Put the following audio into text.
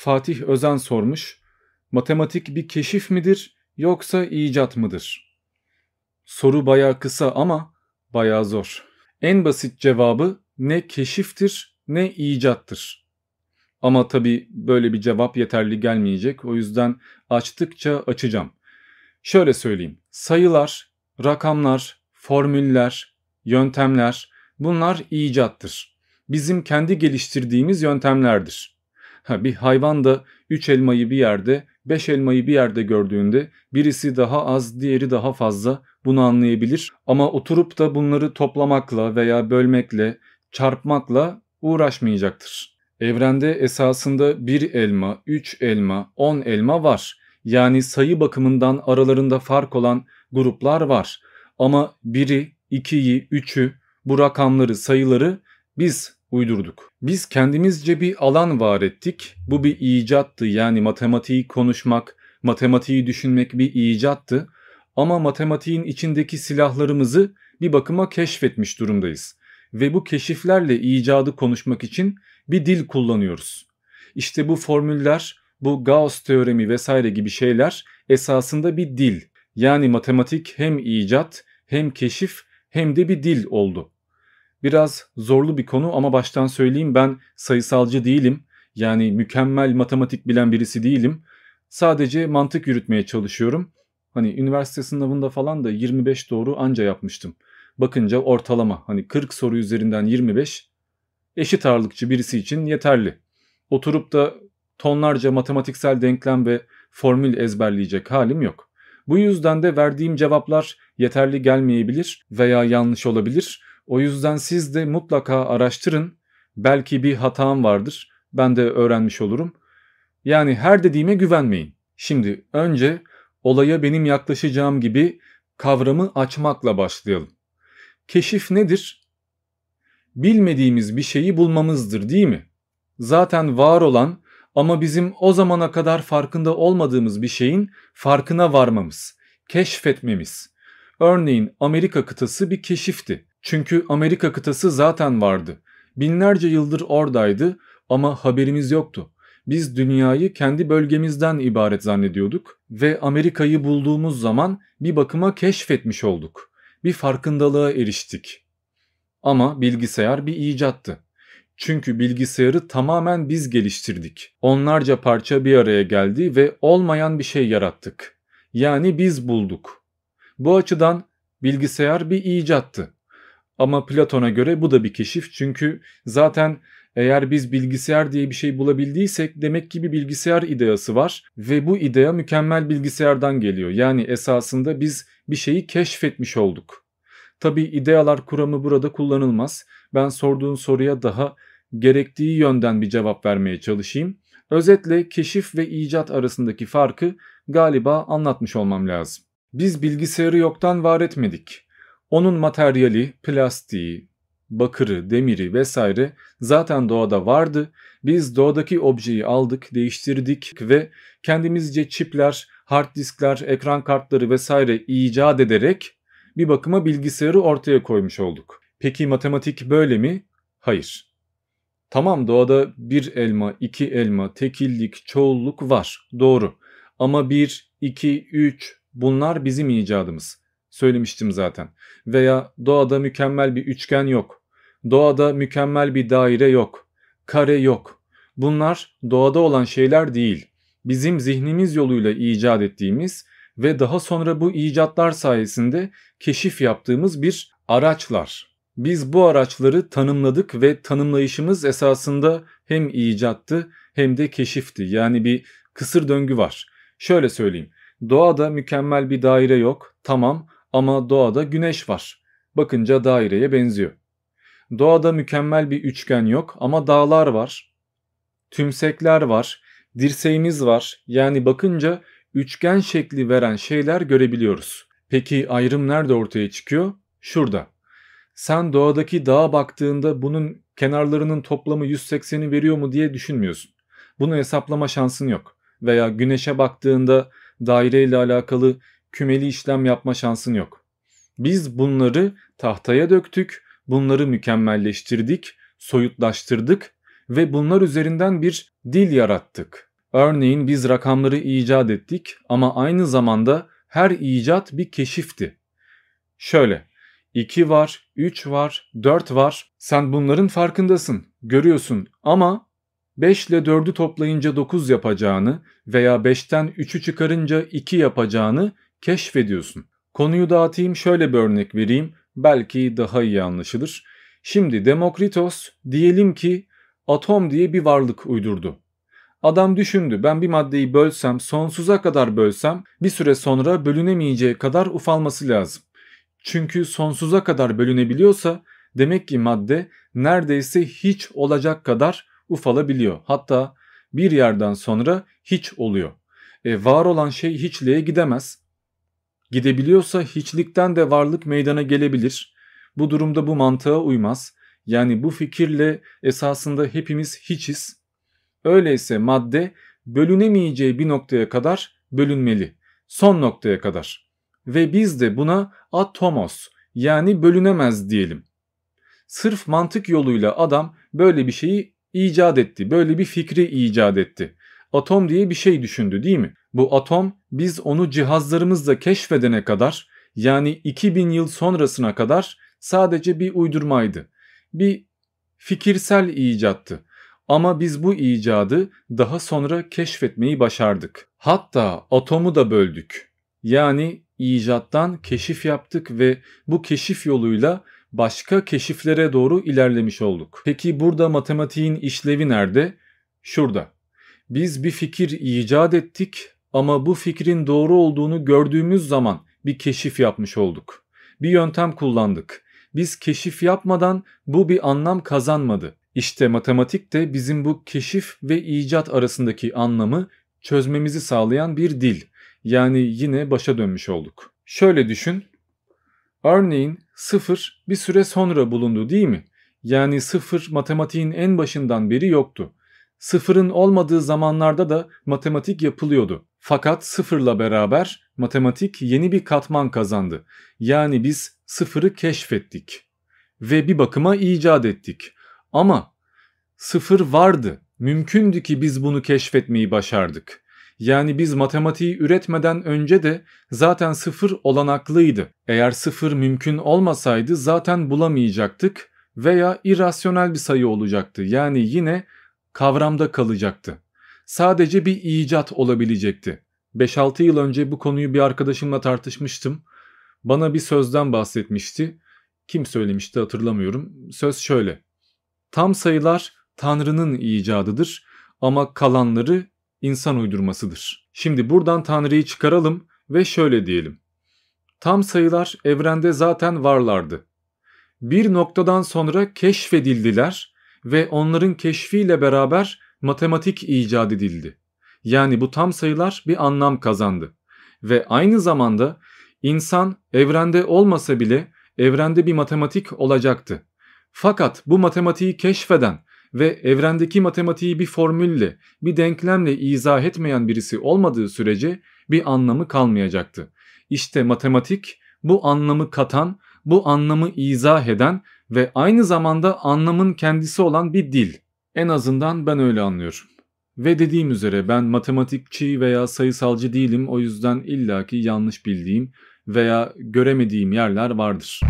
Fatih Özen sormuş. Matematik bir keşif midir yoksa icat mıdır? Soru baya kısa ama baya zor. En basit cevabı ne keşiftir ne icattır. Ama tabi böyle bir cevap yeterli gelmeyecek. O yüzden açtıkça açacağım. Şöyle söyleyeyim. Sayılar, rakamlar, formüller, yöntemler bunlar icattır. Bizim kendi geliştirdiğimiz yöntemlerdir. Ha, bir hayvan da 3 elmayı bir yerde, 5 elmayı bir yerde gördüğünde birisi daha az, diğeri daha fazla bunu anlayabilir. Ama oturup da bunları toplamakla veya bölmekle, çarpmakla uğraşmayacaktır. Evrende esasında bir elma, üç elma, on elma var. Yani sayı bakımından aralarında fark olan gruplar var. Ama biri, ikiyi, üçü bu rakamları, sayıları biz uydurduk. Biz kendimizce bir alan var ettik. Bu bir icattı yani matematiği konuşmak, matematiği düşünmek bir icattı. Ama matematiğin içindeki silahlarımızı bir bakıma keşfetmiş durumdayız. Ve bu keşiflerle icadı konuşmak için bir dil kullanıyoruz. İşte bu formüller, bu Gauss teoremi vesaire gibi şeyler esasında bir dil. Yani matematik hem icat hem keşif hem de bir dil oldu. Biraz zorlu bir konu ama baştan söyleyeyim ben sayısalcı değilim. Yani mükemmel matematik bilen birisi değilim. Sadece mantık yürütmeye çalışıyorum. Hani üniversite sınavında falan da 25 doğru anca yapmıştım. Bakınca ortalama hani 40 soru üzerinden 25 eşit ağırlıkçı birisi için yeterli. Oturup da tonlarca matematiksel denklem ve formül ezberleyecek halim yok. Bu yüzden de verdiğim cevaplar yeterli gelmeyebilir veya yanlış olabilir. O yüzden siz de mutlaka araştırın. Belki bir hatam vardır. Ben de öğrenmiş olurum. Yani her dediğime güvenmeyin. Şimdi önce olaya benim yaklaşacağım gibi kavramı açmakla başlayalım. Keşif nedir? Bilmediğimiz bir şeyi bulmamızdır değil mi? Zaten var olan ama bizim o zamana kadar farkında olmadığımız bir şeyin farkına varmamız, keşfetmemiz. Örneğin Amerika kıtası bir keşifti. Çünkü Amerika kıtası zaten vardı. Binlerce yıldır oradaydı ama haberimiz yoktu. Biz dünyayı kendi bölgemizden ibaret zannediyorduk ve Amerika'yı bulduğumuz zaman bir bakıma keşfetmiş olduk. Bir farkındalığa eriştik. Ama bilgisayar bir icattı. Çünkü bilgisayarı tamamen biz geliştirdik. Onlarca parça bir araya geldi ve olmayan bir şey yarattık. Yani biz bulduk. Bu açıdan bilgisayar bir icattı. Ama Platon'a göre bu da bir keşif çünkü zaten eğer biz bilgisayar diye bir şey bulabildiysek demek ki bir bilgisayar ideası var ve bu idea mükemmel bilgisayardan geliyor. Yani esasında biz bir şeyi keşfetmiş olduk. Tabi idealar kuramı burada kullanılmaz. Ben sorduğun soruya daha gerektiği yönden bir cevap vermeye çalışayım. Özetle keşif ve icat arasındaki farkı galiba anlatmış olmam lazım. Biz bilgisayarı yoktan var etmedik. Onun materyali, plastiği, bakırı, demiri vesaire zaten doğada vardı. Biz doğadaki objeyi aldık, değiştirdik ve kendimizce çipler, hard diskler, ekran kartları vesaire icat ederek bir bakıma bilgisayarı ortaya koymuş olduk. Peki matematik böyle mi? Hayır. Tamam doğada bir elma, iki elma, tekillik, çoğulluk var. Doğru. Ama bir, iki, üç bunlar bizim icadımız. Söylemiştim zaten. Veya doğada mükemmel bir üçgen yok. Doğada mükemmel bir daire yok. Kare yok. Bunlar doğada olan şeyler değil. Bizim zihnimiz yoluyla icat ettiğimiz ve daha sonra bu icatlar sayesinde keşif yaptığımız bir araçlar. Biz bu araçları tanımladık ve tanımlayışımız esasında hem icattı hem de keşifti. Yani bir kısır döngü var. Şöyle söyleyeyim. Doğada mükemmel bir daire yok. Tamam ama doğada güneş var. Bakınca daireye benziyor. Doğada mükemmel bir üçgen yok ama dağlar var. Tümsekler var. Dirseğimiz var. Yani bakınca üçgen şekli veren şeyler görebiliyoruz. Peki ayrım nerede ortaya çıkıyor? Şurada. Sen doğadaki dağa baktığında bunun kenarlarının toplamı 180'i veriyor mu diye düşünmüyorsun. Bunu hesaplama şansın yok. Veya güneşe baktığında daire ile alakalı kümeli işlem yapma şansın yok. Biz bunları tahtaya döktük, bunları mükemmelleştirdik, soyutlaştırdık ve bunlar üzerinden bir dil yarattık. Örneğin biz rakamları icat ettik ama aynı zamanda her icat bir keşifti. Şöyle 2 var, 3 var, 4 var. Sen bunların farkındasın, görüyorsun ama 5 ile 4'ü toplayınca 9 yapacağını veya 5'ten 3'ü çıkarınca 2 yapacağını keşfediyorsun. Konuyu dağıtayım şöyle bir örnek vereyim belki daha iyi anlaşılır. Şimdi Demokritos diyelim ki atom diye bir varlık uydurdu. Adam düşündü ben bir maddeyi bölsem sonsuza kadar bölsem bir süre sonra bölünemeyeceği kadar ufalması lazım. Çünkü sonsuza kadar bölünebiliyorsa demek ki madde neredeyse hiç olacak kadar ufalabiliyor. Hatta bir yerden sonra hiç oluyor. E, var olan şey hiçliğe gidemez. Gidebiliyorsa hiçlikten de varlık meydana gelebilir. Bu durumda bu mantığa uymaz. Yani bu fikirle esasında hepimiz hiçiz. Öyleyse madde bölünemeyeceği bir noktaya kadar bölünmeli. Son noktaya kadar. Ve biz de buna atomos yani bölünemez diyelim. Sırf mantık yoluyla adam böyle bir şeyi icat etti. Böyle bir fikri icat etti. Atom diye bir şey düşündü değil mi? Bu atom biz onu cihazlarımızla keşfedene kadar yani 2000 yıl sonrasına kadar sadece bir uydurmaydı. Bir fikirsel icattı. Ama biz bu icadı daha sonra keşfetmeyi başardık. Hatta atomu da böldük. Yani icattan keşif yaptık ve bu keşif yoluyla başka keşiflere doğru ilerlemiş olduk. Peki burada matematiğin işlevi nerede? Şurada. Biz bir fikir icat ettik ama bu fikrin doğru olduğunu gördüğümüz zaman bir keşif yapmış olduk. Bir yöntem kullandık. Biz keşif yapmadan bu bir anlam kazanmadı. İşte matematik de bizim bu keşif ve icat arasındaki anlamı çözmemizi sağlayan bir dil. Yani yine başa dönmüş olduk. Şöyle düşün. Örneğin sıfır bir süre sonra bulundu değil mi? Yani sıfır matematiğin en başından beri yoktu. Sıfırın olmadığı zamanlarda da matematik yapılıyordu. Fakat sıfırla beraber matematik yeni bir katman kazandı. Yani biz sıfırı keşfettik ve bir bakıma icat ettik. Ama sıfır vardı. Mümkündü ki biz bunu keşfetmeyi başardık. Yani biz matematiği üretmeden önce de zaten sıfır olanaklıydı. Eğer sıfır mümkün olmasaydı zaten bulamayacaktık veya irrasyonel bir sayı olacaktı. Yani yine kavramda kalacaktı. Sadece bir icat olabilecekti. 5-6 yıl önce bu konuyu bir arkadaşımla tartışmıştım. Bana bir sözden bahsetmişti. Kim söylemişti hatırlamıyorum. Söz şöyle. Tam sayılar Tanrı'nın icadıdır ama kalanları insan uydurmasıdır. Şimdi buradan Tanrı'yı çıkaralım ve şöyle diyelim. Tam sayılar evrende zaten varlardı. Bir noktadan sonra keşfedildiler ve onların keşfiyle beraber matematik icat edildi. Yani bu tam sayılar bir anlam kazandı. Ve aynı zamanda insan evrende olmasa bile evrende bir matematik olacaktı. Fakat bu matematiği keşfeden ve evrendeki matematiği bir formülle, bir denklemle izah etmeyen birisi olmadığı sürece bir anlamı kalmayacaktı. İşte matematik bu anlamı katan, bu anlamı izah eden ve aynı zamanda anlamın kendisi olan bir dil. En azından ben öyle anlıyorum. Ve dediğim üzere ben matematikçi veya sayısalcı değilim o yüzden illaki yanlış bildiğim veya göremediğim yerler vardır.